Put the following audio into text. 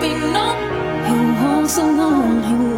be known. He walks alone. He